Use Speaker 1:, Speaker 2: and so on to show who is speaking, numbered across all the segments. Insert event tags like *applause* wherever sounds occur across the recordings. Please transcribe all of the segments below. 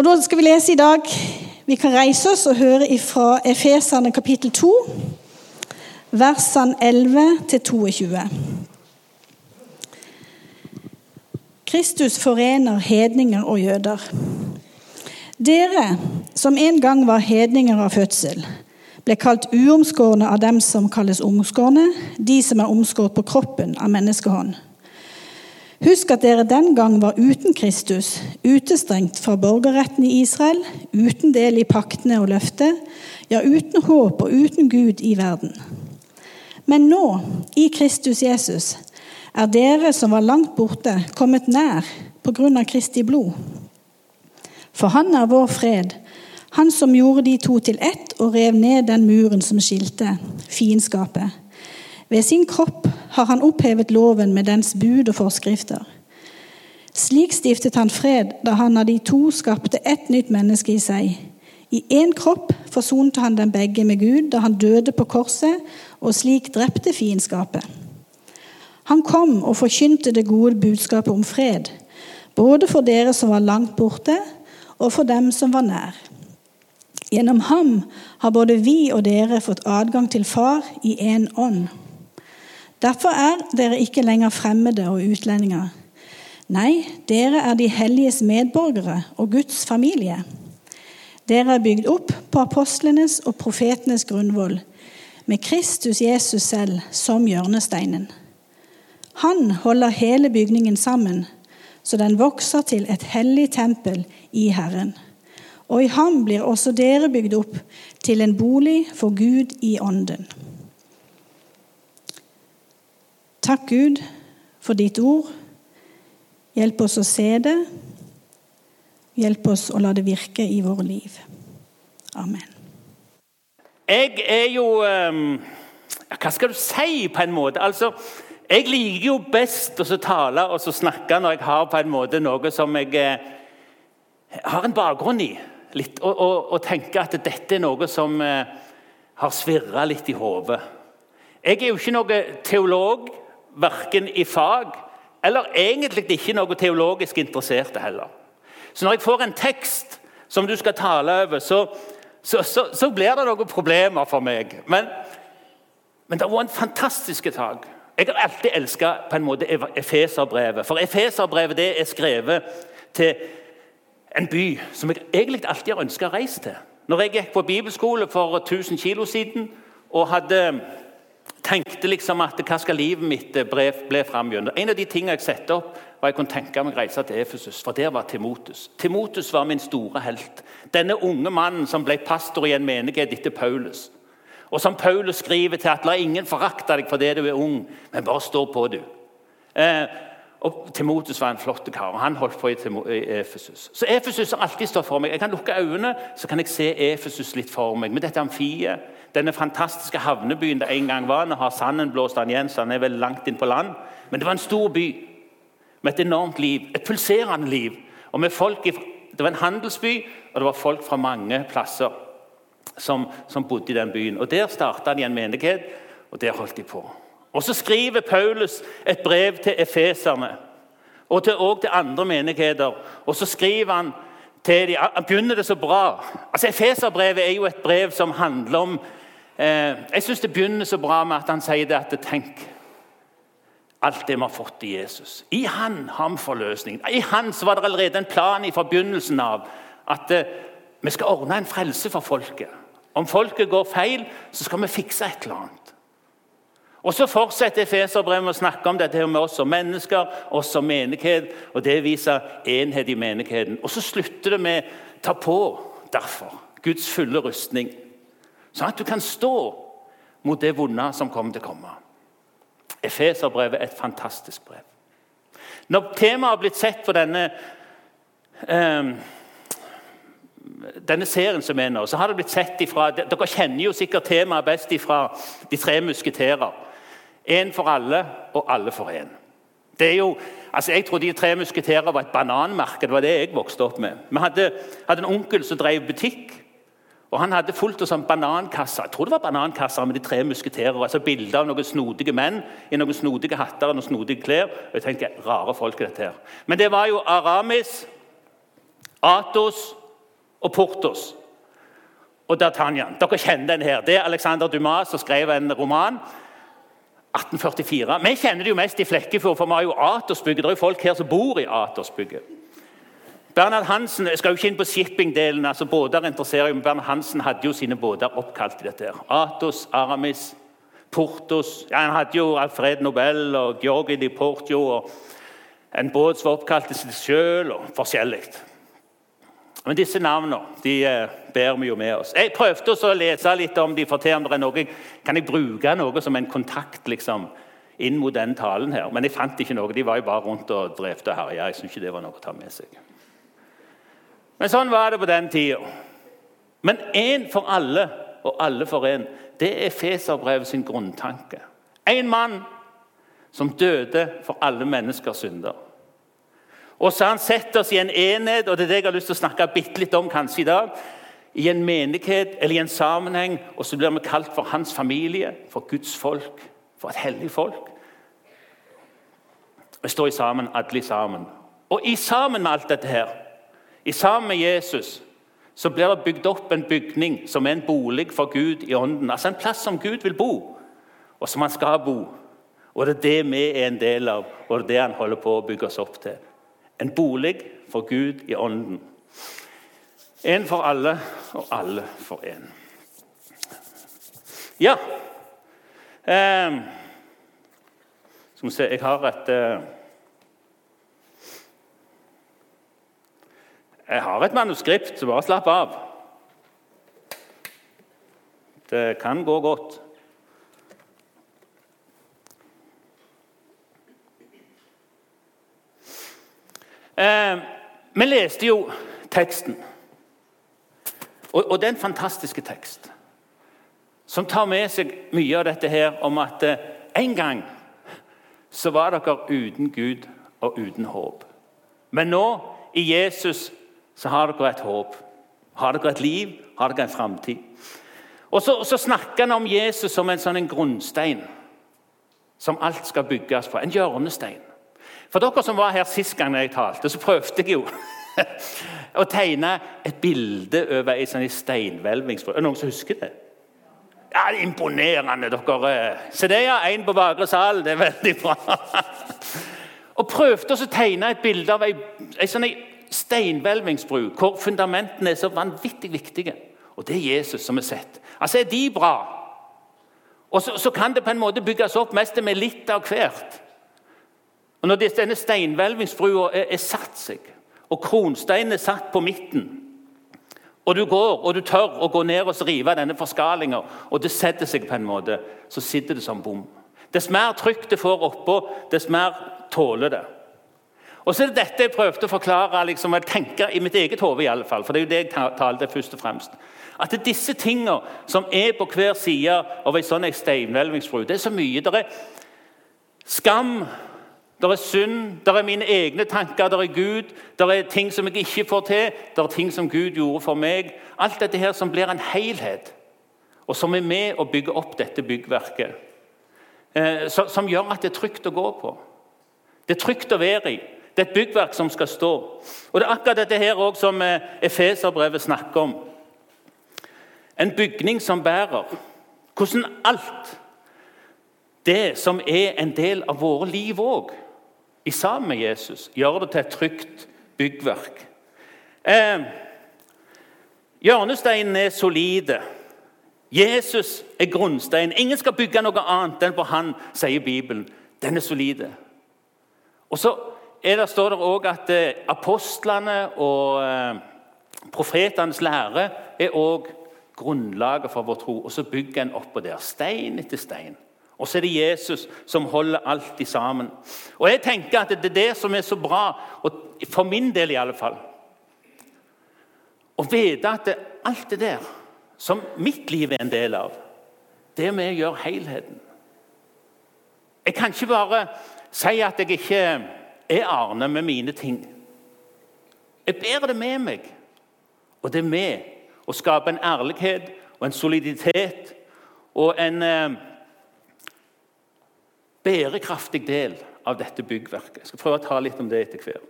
Speaker 1: Og Da skal vi lese i dag Vi kan reise oss og høre fra Efeserne kapittel 2, versene 11 til 22. Kristus forener hedninger og jøder. Dere som en gang var hedninger av fødsel, ble kalt uomskårne av dem som kalles omskårne, de som er omskåret på kroppen av menneskehånd. Husk at dere den gang var uten Kristus, utestengt fra borgerretten i Israel, uten del i paktene og løftet, ja, uten håp og uten Gud i verden. Men nå, i Kristus Jesus, er dere som var langt borte, kommet nær på grunn av Kristi blod. For han er vår fred, han som gjorde de to til ett og rev ned den muren som skilte, fiendskapet. Ved sin kropp har han opphevet loven med dens bud og forskrifter. Slik stiftet han fred da han av de to skapte ett nytt menneske i seg. I én kropp forsonte han dem begge med Gud da han døde på korset, og slik drepte fiendskapet. Han kom og forkynte det gode budskapet om fred, både for dere som var langt borte, og for dem som var nær. Gjennom ham har både vi og dere fått adgang til Far i én ånd. Derfor er dere ikke lenger fremmede og utlendinger. Nei, dere er de helliges medborgere og Guds familie. Dere er bygd opp på apostlenes og profetenes grunnvoll, med Kristus Jesus selv som hjørnesteinen. Han holder hele bygningen sammen, så den vokser til et hellig tempel i Herren. Og i ham blir også dere bygd opp til en bolig for Gud i ånden. Takk, Gud, for ditt ord. Hjelp oss å se det. Hjelp oss å la det virke i våre liv. Amen.
Speaker 2: Jeg er jo ehm, Hva skal du si, på en måte? Altså, jeg liker jo best å tale og snakke når jeg har på en måte noe som jeg eh, har en bakgrunn i. Litt, og, og, og tenke at dette er noe som eh, har svirra litt i hodet. Jeg er jo ikke noe teolog, verken i fag eller egentlig ikke noe teologisk interessert heller. Så når jeg får en tekst som du skal tale over, så, så, så, så blir det noen problemer for meg. Men, men det var en fantastisk tak. Jeg har alltid elska Efeserbrevet. For Efeserbrevet det er skrevet til en by som jeg egentlig alltid har ønska å reise til. Når jeg gikk på bibelskole for 1000 kilo siden og hadde tenkte liksom at hva skal livet mitt ble, ble framgjennom. En av de tingene jeg satte opp, var jeg kunne tenke meg å reise til Efesus, for der var Timotus. Timotus var min store helt. Denne unge mannen som ble pastor i en menighet etter Paulus. Og som Paulus skriver til at la ingen forakte deg fordi du er ung, men bare stå på, du. Eh, og Timotus var en flott kar, og han holdt på i Efesus. Så Efesus har alltid stått for meg. Jeg kan lukke øynene så kan jeg se Efesus litt for meg. Med dette amfiet, denne fantastiske havnebyen det en gang var. Nå har sanden blåst den igjen, så han er vel langt inn på land. Men det var en stor by med et enormt liv, et pulserende liv. Og med folk, Det var en handelsby, og det var folk fra mange plasser som, som, bodde i den byen. Og Der starta de en menighet, og der holdt de på. Og Så skriver Paulus et brev til efeserne og til, og til andre menigheter. Og så skriver han til de, Han begynner det så bra. Altså Efeserbrevet er jo et brev som handler om eh, Jeg syns det begynner så bra med at han sier det at tenk alt det vi har fått i Jesus. I han har vi forløsningen. I han var det allerede en plan i forbegynnelsen av at eh, vi skal ordne en frelse for folket. Om folket går feil, så skal vi fikse et eller annet. Og Så fortsetter Efeserbrevet med å snakke om dette med oss som mennesker, oss som menighet. og Det viser enhet i menigheten. Og Så slutter det med 'ta på derfor Guds fulle rustning', sånn at du kan stå mot det vonde som kommer til å komme. Efeserbrevet er et fantastisk brev. Når temaet har blitt sett på denne um, denne serien som er nå, så har det blitt sett ifra, Dere kjenner jo sikkert temaet best fra De tre musketerer. Én for alle og alle for én. Altså Jeg trodde De tre musketerer var et bananmerke. Det var det jeg vokste opp med. Vi hadde, hadde en onkel som drev butikk. og Han hadde fullt av sånn banankasser jeg tror det var banankasser med De tre musketerer. altså Bilder av noen snodige menn i noen snodige hatter og noen snodige klær. og jeg tenker, rare folk er dette her. Men det var jo Aramis, Atos og Portos og D'Artagnan. Dere kjenner den her. Det er Alexander Dumas som skrev en roman. 1844. Vi kjenner det jo mest i Flekkefjord, for vi har jo Atersbygget. Det er jo folk her som bor i Atersbygget. Bernhard Hansen jeg skal jo ikke inn på shippingdelen, altså båter interesserer jo, men Bernhard Hansen hadde jo sine båter oppkalt i dette. her. Atos, Aramis, Portos ja, Han hadde jo Alfred Nobel og Georgi di Portio og en båt som var oppkalt til seg sjøl, og forskjellig. Men disse navnene de eh, bærer vi jo med oss. Jeg prøvde å lese litt om de for noe, Kan jeg bruke noe som en kontakt liksom, inn mot den talen her? Men jeg fant ikke noe. De var jo bare rundt og drev og herja. Jeg syns ikke det var noe å ta med seg. Men sånn var det på den tida. Men én for alle og alle for én, det er Feserbrevet sin grunntanke. En mann som døde for alle menneskers synder. Og så han setter oss i en enhet, og det er det jeg har lyst til å snakke litt om kanskje i dag. I en menighet eller i en sammenheng, og så blir vi kalt for hans familie, for Guds folk, for et hellig folk. Vi står i sammen, alle sammen. Og i sammen med alt dette her, i sammen med Jesus, så blir det bygd opp en bygning som er en bolig for Gud i ånden. Altså en plass som Gud vil bo, og som han skal bo. Og det er det vi er en del av, og det er det han holder på å bygge oss opp til. En bolig for Gud i ånden. En for alle, og alle for én. Ja eh, Skal vi se Jeg har et eh, Jeg har et manuskript, så bare slapp av. Det kan gå godt. Eh, vi leste jo teksten. Og, og, det er en fantastisk tekst som tar med seg mye av dette her om at eh, en gang så var dere uten Gud og uten håp. Men nå, i Jesus, så har dere et håp. Har dere et liv, har dere en framtid. Og så, så, snakker han om Jesus som en sånn en grunnstein som alt skal bygges på. En hjørnestein. For dere som var her sist gang jeg talte, så prøvde jeg jo *laughs* å tegne et bilde over ei sånn steinhvelving. Er det noen som husker det? Ja, det er Imponerende. dere. Se det, ja. Én på bakre sal. Det er veldig bra. *laughs* og prøvde å tegne et bilde av ei, ei sånn steinhvelvingsbru hvor fundamentene er så vanvittig viktige. Og det er Jesus som er sett. Altså, Er de bra, og så, så kan det på en måte bygges opp mest med litt av hvert. Og Når denne steinhvelvingsbrua er, er satt seg, og kronsteinen er satt på midten, og du går og du tør å gå ned og rive denne forskalinga, og det setter seg på en måte, så sitter det som bom. Dess mer trykk det får oppå, dess mer tåler det. Og så er det dette jeg prøvde å forklare liksom, jeg tenker i mitt eget hode, for det er jo det jeg talte først og fremst. At det er disse tingene som er på hver side av ei sånn steinhvelvingsbru, det er så mye. Det er skam, det er synd, det er mine egne tanker, det er Gud, det er ting som jeg ikke får til, det er ting som Gud gjorde for meg. Alt dette her som blir en helhet, og som er med å bygge opp dette byggverket. Eh, som gjør at det er trygt å gå på. Det er trygt å være i. Det er et byggverk som skal stå. Og Det er akkurat dette her også som eh, Efeserbrevet snakker om. En bygning som bærer. Hvordan alt det som er en del av våre liv òg, i sammen med Jesus, gjør det til et trygt byggverk. Eh, Hjørnesteinen er solide. Jesus er grunnsteinen. Ingen skal bygge noe annet enn på han, sier Bibelen. Den er solide. Og så det, står det òg at eh, apostlene og eh, profetenes lære er òg grunnlaget for vår tro. Og så bygger en oppå der, stein etter stein. Og så er det Jesus som holder alt sammen. Og jeg tenker at Det er det som er så bra, for min del i alle fall. Å vite at alt det der som mitt liv er en del av, det er med å gjøre helheten. Jeg kan ikke bare si at jeg ikke er Arne med mine ting. Jeg bærer det med meg. Og det er med å skape en ærlighet og en soliditet og en eh, bærekraftig del av dette byggverket. Jeg skal prøve å ta litt om det etter hvert.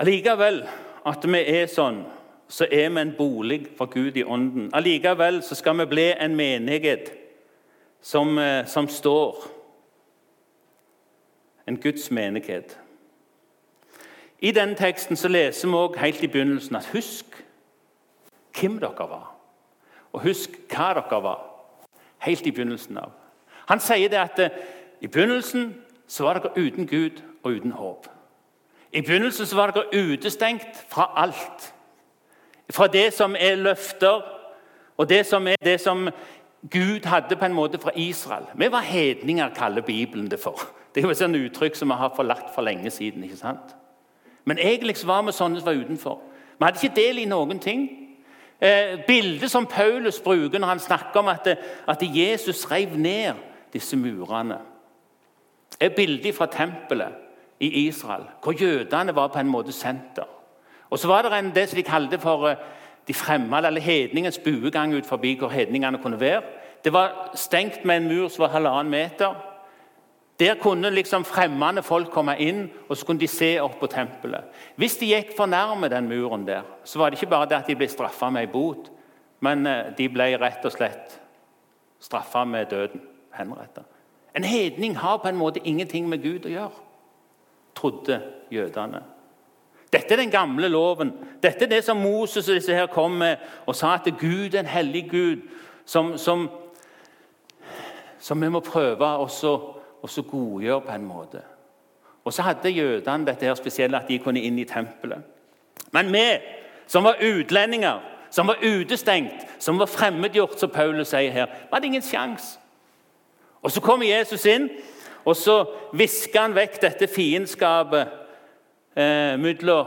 Speaker 2: Allikevel, at vi er sånn, så er vi en bolig for Gud i ånden. Allikevel så skal vi bli en menighet som, eh, som står. En Guds menighet. I denne teksten så leser vi også helt i begynnelsen at husk hvem dere var. Og husk hva dere var. Helt i begynnelsen av. Han sier det at eh, i begynnelsen så var dere uten Gud og uten håp. I begynnelsen så var dere utestengt fra alt. Fra det som er løfter, og det som er det som Gud hadde på en måte fra Israel. Vi var hedninger, kaller Bibelen det for. *laughs* Det er jo et uttrykk som vi har forlatt for lenge siden. ikke sant? Men egentlig var vi sånne som var utenfor. Vi hadde ikke del i noen ting. Eh, bildet som Paulus bruker når han snakker om at, at Jesus rev ned disse murene, er bildet fra tempelet i Israel, hvor jødene var på en måte senter. Og så var det en, det som de kalte for eh, de fremmede, eller hedningens buegang ut forbi hvor hedningene kunne være. Det var stengt med en mur som var halvannen meter. Der kunne liksom fremmede folk komme inn og så kunne de se opp på tempelet. Hvis de gikk for nærme den muren, der, så var det ikke bare det at de ble straffa med ei bot, men eh, de ble rett og slett straffa med døden. henrettet. En hedning har på en måte ingenting med Gud å gjøre, trodde jødene. Dette er den gamle loven. Dette er det som Moses og disse her kom med og sa at Gud er en hellig Gud som, som, som vi må prøve også og så godgjøre på en måte. Og så hadde jødene dette her spesielle at de kunne inn i tempelet. Men vi som var utlendinger, som var utestengt, som var fremmedgjort, som Paulus sier her, vi hadde ingen sjanse. Og Så kommer Jesus inn, og så visker han vekk dette fiendskapet eh, mellom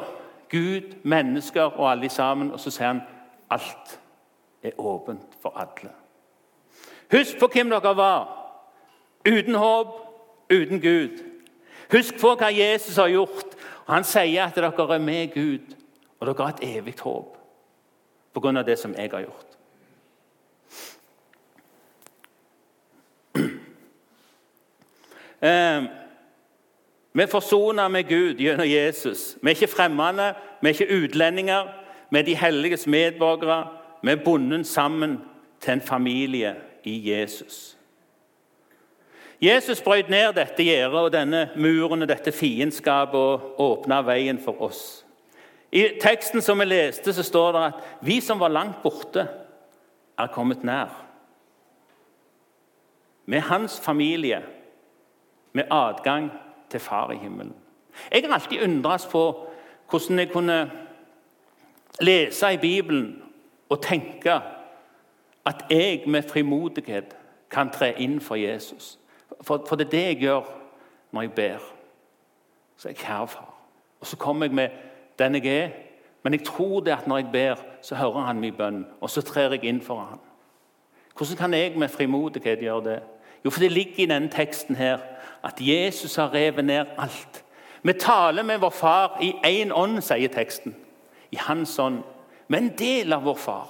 Speaker 2: Gud, mennesker og alle sammen. Og så sier han alt er åpent for alle. Husk på hvem dere var. Uten håp, uten Gud. Husk på hva Jesus har gjort. Han sier at dere er med Gud, og dere har et evig håp pga. det som jeg har gjort. Eh, vi er forsona med Gud gjennom Jesus. Vi er ikke fremmede, vi er ikke utlendinger. Vi er de helliges medborgere. Vi er bundet sammen til en familie i Jesus. Jesus brøt ned dette gjerdet og denne muren og dette fiendskapet og åpna veien for oss. I teksten som vi leste, så står det at vi som var langt borte, er kommet nær. Med hans familie, med adgang til Far i himmelen. Jeg har alltid undres på hvordan jeg kunne lese i Bibelen og tenke at jeg med frimodighet kan tre inn for Jesus. For, for, det er det jeg gjør når jeg ber. Så er jeg kjære far. Og så kommer jeg med den jeg er. Men jeg tror det at når jeg ber, så hører han min bønn, og så trer jeg inn for han. Hvordan kan jeg med frimodighet gjøre det? Jo, for det ligger i denne teksten her at Jesus har revet ned alt. Vi taler med vår far i én ånd, sier teksten. I hans ånd. Med en del av vår far.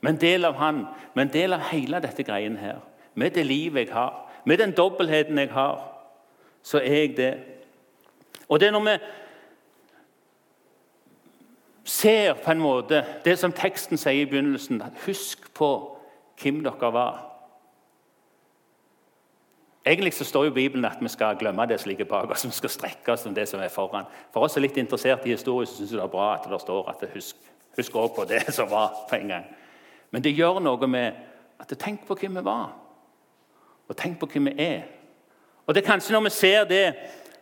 Speaker 2: Med en del av han. Med en del av hele dette greien her. Med det livet jeg har. Med den dobbeltheten jeg har. Så er jeg det. Og det er når vi ser på en måte det som teksten sier i begynnelsen, at husk på hvem dere var. Egentlig så står jo Bibelen at vi skal glemme det som ligger bak oss, vi skal strekke oss om det som er foran. For oss som er litt interessert i historie, så syns det er bra at det står at det husk, husk også på det som var på en gang. Men det gjør noe med at tenk på hvem vi var, og tenk på hvem vi er. Og det er kanskje når vi ser det,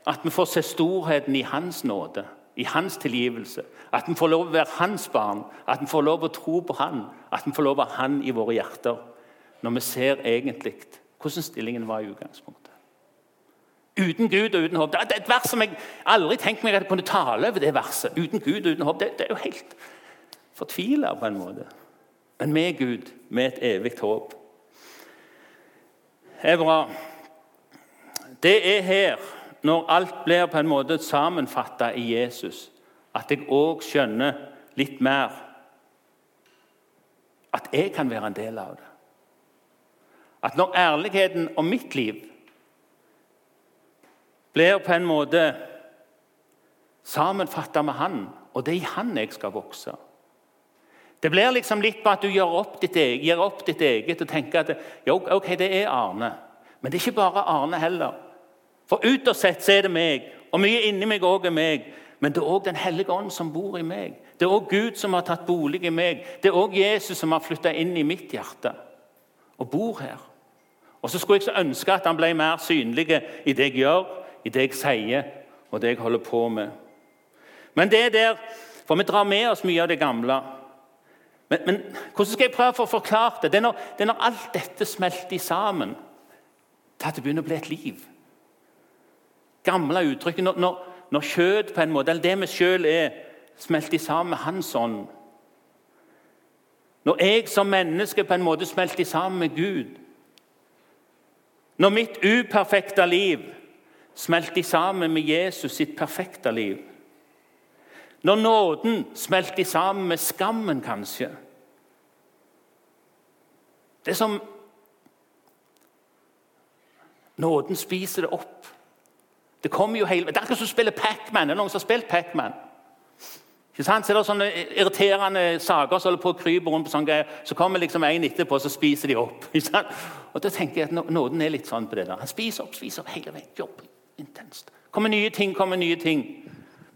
Speaker 2: at vi får se storheten i Hans nåde, i Hans tilgivelse. At vi får lov å være Hans barn, at vi får lov å tro på Han, at vi får lov å ha Han i våre hjerter. Når vi ser egentlig hvordan stillingen var i utgangspunktet. Uten Gud og uten håp. Det er et vers som jeg aldri tenkte meg at jeg kunne tale over. det verset. Uten Gud og uten håp. Det, det er jo helt fortvila på en måte. Men med Gud, med et evig håp. Er bra. Det er her, når alt blir på en måte sammenfatta i Jesus, at jeg òg skjønner litt mer at jeg kan være en del av det. At når ærligheten om mitt liv blir på en måte sammenfatta med Han og det er i Han jeg skal vokse. Det blir liksom litt på at du gir opp ditt eget, gir opp ditt eget og tenker at jo, ok, det er Arne. Men det er ikke bare Arne heller. For utad sett er det meg, og mye inni meg òg er meg. Men det er òg Den hellige ånd som bor i meg. Det er òg Gud som har tatt bolig i meg. Det er òg Jesus som har flytta inn i mitt hjerte og bor her. Og så skulle jeg så ønske at han ble mer synlig i det jeg gjør, i det jeg sier og det jeg holder på med. Men det er der, for vi drar med oss mye av det gamle. Men, men hvordan skal jeg prøve for å forklare det? Det er, når, det er når alt dette smelter sammen, til at det begynner å bli et liv. Gamle uttrykk. Når, når, når kjød, på en måte, eller det vi sjøl er, smelter sammen med Hans ånd. Når jeg som menneske på en måte smelter sammen med Gud. Når mitt uperfekte liv smelter sammen med Jesus sitt perfekte liv. Når nåden smelter sammen med skammen, kanskje. Det er som Nåden spiser det opp. Det kommer jo hele, det er akkurat som å spille Pac-Man. Noen som har spilt Pac-Man? Ikke sant? Så det sånne irriterende saker som holder på å krype rundt på sånne greier. Så kommer liksom en etterpå, så spiser de opp. *laughs* Og da tenker jeg at Nåden er litt sånn på det der. Han spiser opp, spiser opp hele veien. Jobber intenst. Kommer nye ting, kommer nye ting.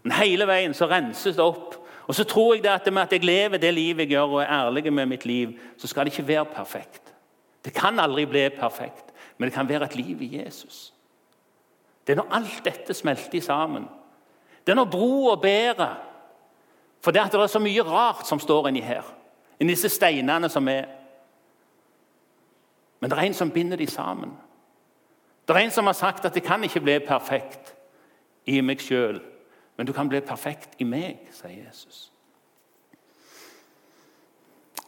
Speaker 2: Men hele veien så renses det opp. Og så tror jeg det at med at jeg lever det livet jeg gjør, og er ærlig med mitt liv, så skal det ikke være perfekt. Det kan aldri bli perfekt, men det kan være et liv i Jesus. Det er når alt dette smelter sammen. Det er når broa bærer. For det, at det er så mye rart som står inni her. Inni disse steinene som er. Men det er en som binder de sammen. Det er en som har sagt at det kan ikke bli perfekt i meg sjøl. Men du kan bli perfekt i meg, sier Jesus.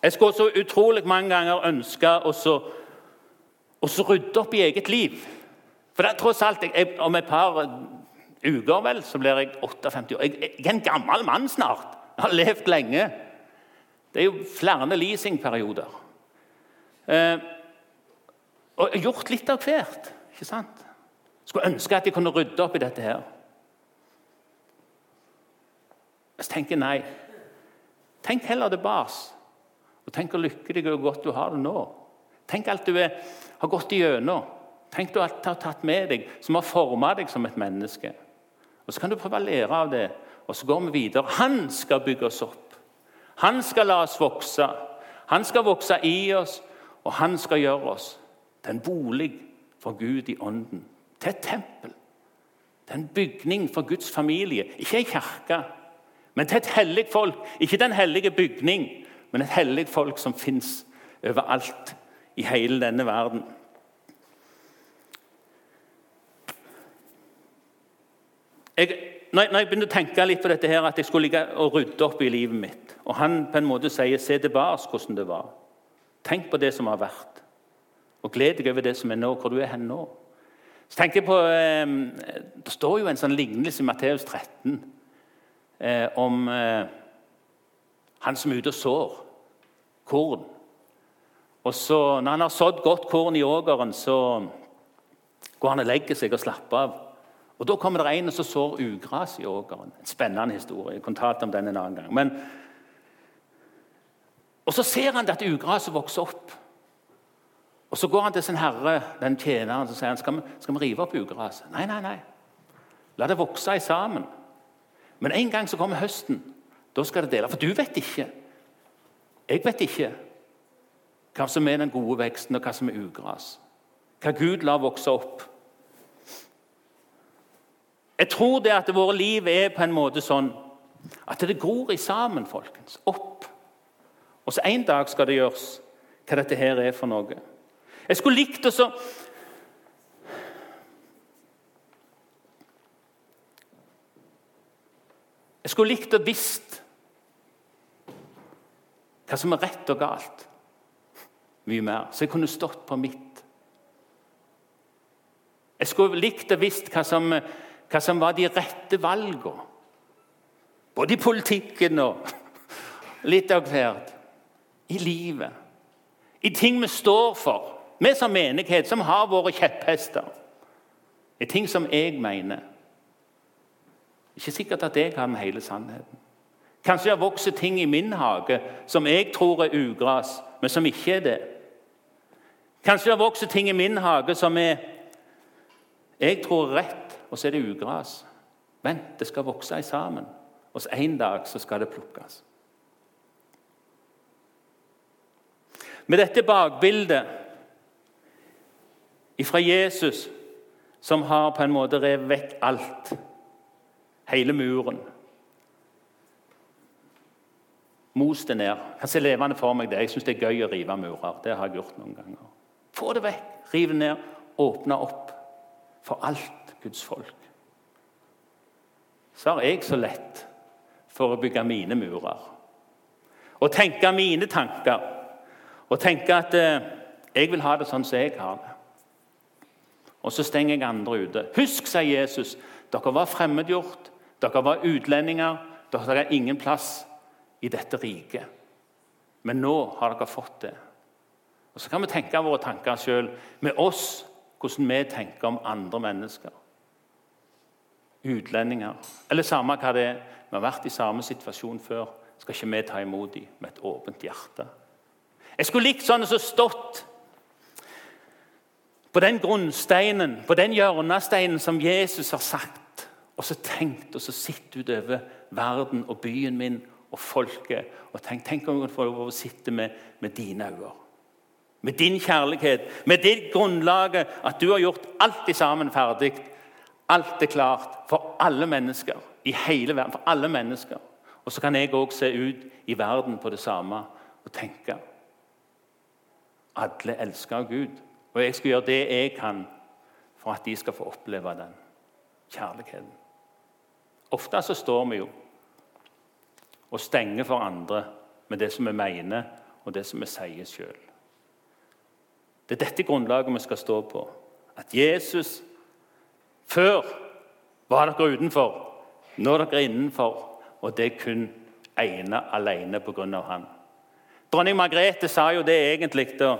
Speaker 2: Jeg skulle så utrolig mange ganger ønske å rydde opp i eget liv. For det er tross alt, jeg, Om et par uker vel, så blir jeg 58 år. Jeg, jeg er en gammel mann snart. Jeg har levd lenge. Det er jo flere leasingperioder. Eh, og gjort litt av hvert. ikke sant? Skulle ønske at jeg kunne rydde opp i dette her. Så tenker nei. Tenk heller tilbake. Og tenk hvor lykkelig og godt du har det nå. Tenk alt du er, har gått igjennom. Tenk du alt har tatt med deg, som har forma deg som et menneske. Og Så kan du prøve å lære av det, og så går vi videre. Han skal bygge oss opp. Han skal la oss vokse. Han skal vokse i oss, og han skal gjøre oss til en bolig for Gud i ånden. Til et tempel. Til en bygning for Guds familie. Ikke ei kirke men til et hellig folk. Ikke den hellige bygning, men et hellig folk som fins overalt i hele denne verden. Jeg, når, jeg, når jeg begynte å tenke litt på dette her, at jeg skulle ligge og rydde opp i livet mitt Og han på en måte sier 'se tilbake hvordan det var'. Tenk på det som har vært. Og gled deg over det som er nå, hvor du er hen nå. Så tenker jeg på, eh, Det står jo en sånn lignelse i Matteus 13 eh, om eh, han som er ute og sår korn. Og så, Når han har sådd godt korn i ågeren, så går han og legger seg og slapper av. Og Da kommer det en som sår ugras i ågeren. En spennende historie. Jeg kan ta om den en annen gang. Men, og Så ser han at ugraset vokser opp. Og Så går han til sin herre, den tjeneren, og sier han, skal vi, skal vi rive opp ugraset. Nei, nei, nei. La det vokse sammen. Men en gang så kommer høsten. Da skal det dele. For du vet ikke. Jeg vet ikke hva som er den gode veksten, og hva som er ugras. Hva Gud lar vokse opp. Jeg tror det at våre liv er på en måte sånn at det gror i sammen, folkens. Opp. Og så en dag skal det gjøres hva dette her er for noe. Jeg skulle likt å Jeg skulle likt å visst hva som er rett og galt. Mye mer. Så jeg kunne stått på mitt. Jeg skulle likt å visst hva som, hva som var de rette valgene. Både i politikken og *laughs* litt av hvert. I livet. I ting vi står for. Vi som menighet, som har våre kjepphester. I ting som jeg mener. Ikke sikkert at jeg har den hele sannheten. Kanskje det vokser ting i min hage som jeg tror er ugras, men som ikke er det. Kanskje det vokser ting i min hage som er jeg tror er rett, og så er det ugras. Vent, det skal vokse sammen. Og så en dag så skal det plukkes. Med dette bakbildet fra Jesus, som har på en måte revet vekk alt, hele muren Mos det ned. Jeg kan se levende for meg det. Jeg syns det er gøy å rive murer. Det har jeg gjort noen ganger. Få det vekk. Riv det ned. Åpne opp for alt Guds folk. Så har jeg så lett for å bygge mine murer. Og tenke mine tanker. Og tenke at eh, jeg vil ha det sånn som jeg har det. Og så stenger jeg andre ute. Husk, sier Jesus, dere var fremmedgjort. Dere var utlendinger. Dere har ingen plass i dette riket. Men nå har dere fått det. Og Så kan vi tenke våre tanker sjøl, med oss, hvordan vi tenker om andre mennesker. Utlendinger, eller samme hva det er. Vi har vært i samme situasjon før. Skal ikke vi ta imot dem med et åpent hjerte? Jeg skulle likt sånn som stått på den grunnsteinen, på den hjørnesteinen som Jesus har sagt, og så tenkt og så sitt utover verden og byen min og folket. Og tenk, tenk om jeg kan få lov å sitte med, med dine øyne. Med din kjærlighet, med det grunnlaget, at du har gjort alt i sammen ferdig. Alt er klart for alle mennesker i hele verden. for alle mennesker. Og så kan jeg òg se ut i verden på det samme og tenke Alle elsker Gud. Og jeg skal gjøre det jeg kan for at de skal få oppleve den kjærligheten. Ofte så står vi jo og stenger for andre med det som vi mener, og det som vi sier sjøl. Det er dette grunnlaget vi skal stå på. At Jesus Før var dere utenfor, nå er dere innenfor. Og det er kun ene alene pga. han. Dronning Margrethe sa jo det egentlig da,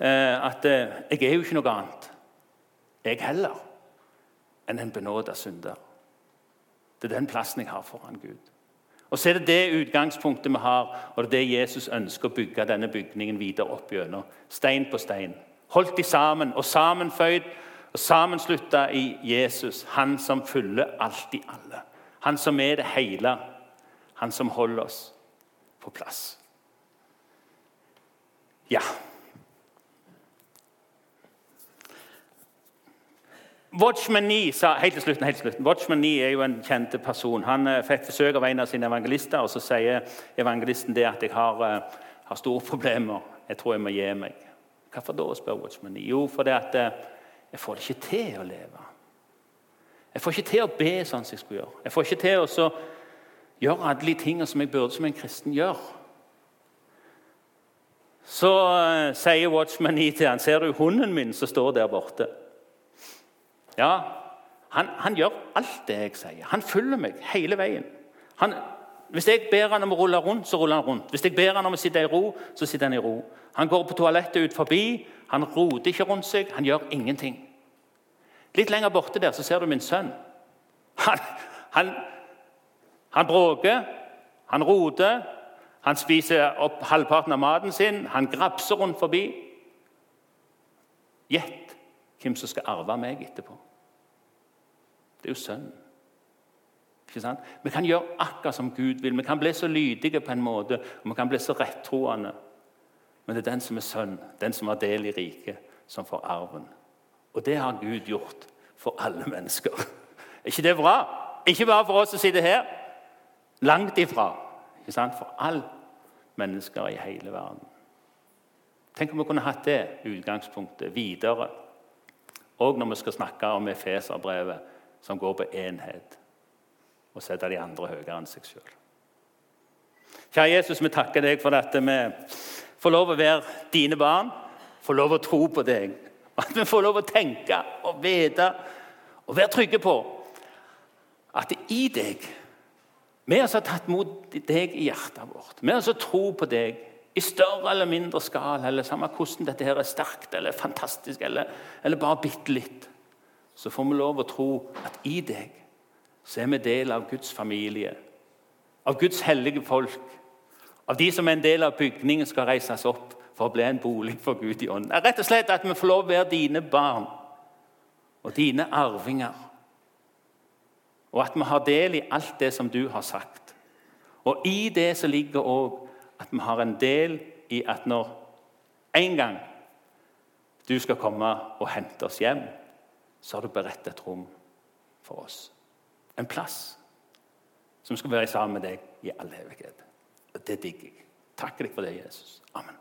Speaker 2: eh, at eh, jeg er jo ikke noe annet, jeg heller, enn en benåda synder. Det er den plassen jeg har foran Gud. Og Så er det det utgangspunktet vi har, og det er det Jesus ønsker å bygge denne bygningen videre opp gjennom. Stein på stein. Holdt de sammen og sammenføyd og sammenslutta i Jesus. Han som fyller alt i alle. Han som er det hele. Han som holder oss på plass. Ja. Watchman Nee sa helt til slutten, helt til slutten, Watchman Nee er jo en kjent person. Han uh, fikk besøk av en av sine evangelister, og så sier evangelisten det at jeg har, uh, har store problemer. Jeg tror jeg må gi meg. Hvorfor da, spør Watchman Nee. Jo, fordi at uh, jeg får det ikke til å leve. Jeg får ikke til å be sånn som jeg skulle gjøre. Jeg får ikke til å gjøre alle de tingene som jeg burde som en kristen gjør. Så sier Watchman Nee til han, ser du hunden min som står der borte? Ja, han, han, gjør alt det jeg sier. Han følger meg hele veien. Han, hvis jeg ber han om å rulle rundt, så ruller han rundt. Hvis jeg ber han om å sitte i ro, så sitter han i ro. Han går på toalettet ut forbi. Han roter ikke rundt seg. Han gjør ingenting. Litt lenger borte der så ser du min sønn. Han, han, han bråker, han roter, han spiser opp halvparten av maten sin, han grapser rundt forbi. Gjett hvem som skal arve meg etterpå. Det er jo Sønnen. Vi kan gjøre akkurat som Gud vil. Vi kan bli så lydige på en måte, og vi kan bli så rettroende. Men det er den som er sønn, den som har del i riket, som får arven. Og det har Gud gjort for alle mennesker. *laughs* Er ikke det bra? Ikke bare for oss som sitter her. Langt ifra. Ikke sant? For alle mennesker i hele verden. Tenk om vi kunne hatt det utgangspunktet videre. Og når vi skal snakke om Efeserbrevet som går på enhet, og setter de andre høyere enn seg sjøl. Kjære Jesus, vi takker deg for at vi får lov å være dine barn, får lov å tro på deg. At vi får lov å tenke og vite og være trygge på at det i deg Vi har altså tatt mot deg i hjertet vårt. Vi har altså tro på deg i større eller mindre skala, eller samme hvordan dette her er sterkt eller fantastisk, eller, eller bare bitte litt så får vi lov å tro at i deg så er vi del av Guds familie. av Guds hellige folk, av de som er en del av bygningen, skal reises opp for å bli en bolig for Gud i ånden. Rett og slett at vi får lov å være dine barn og dine arvinger. Og at vi har del i alt det som du har sagt. Og i det så ligger òg at vi har en del i at når en gang du skal komme og hente oss hjem, så har du beredt et rom for oss. En plass som skal være sammen med deg i all evighet. Og Det digger jeg. Takker deg for det, Jesus. Amen.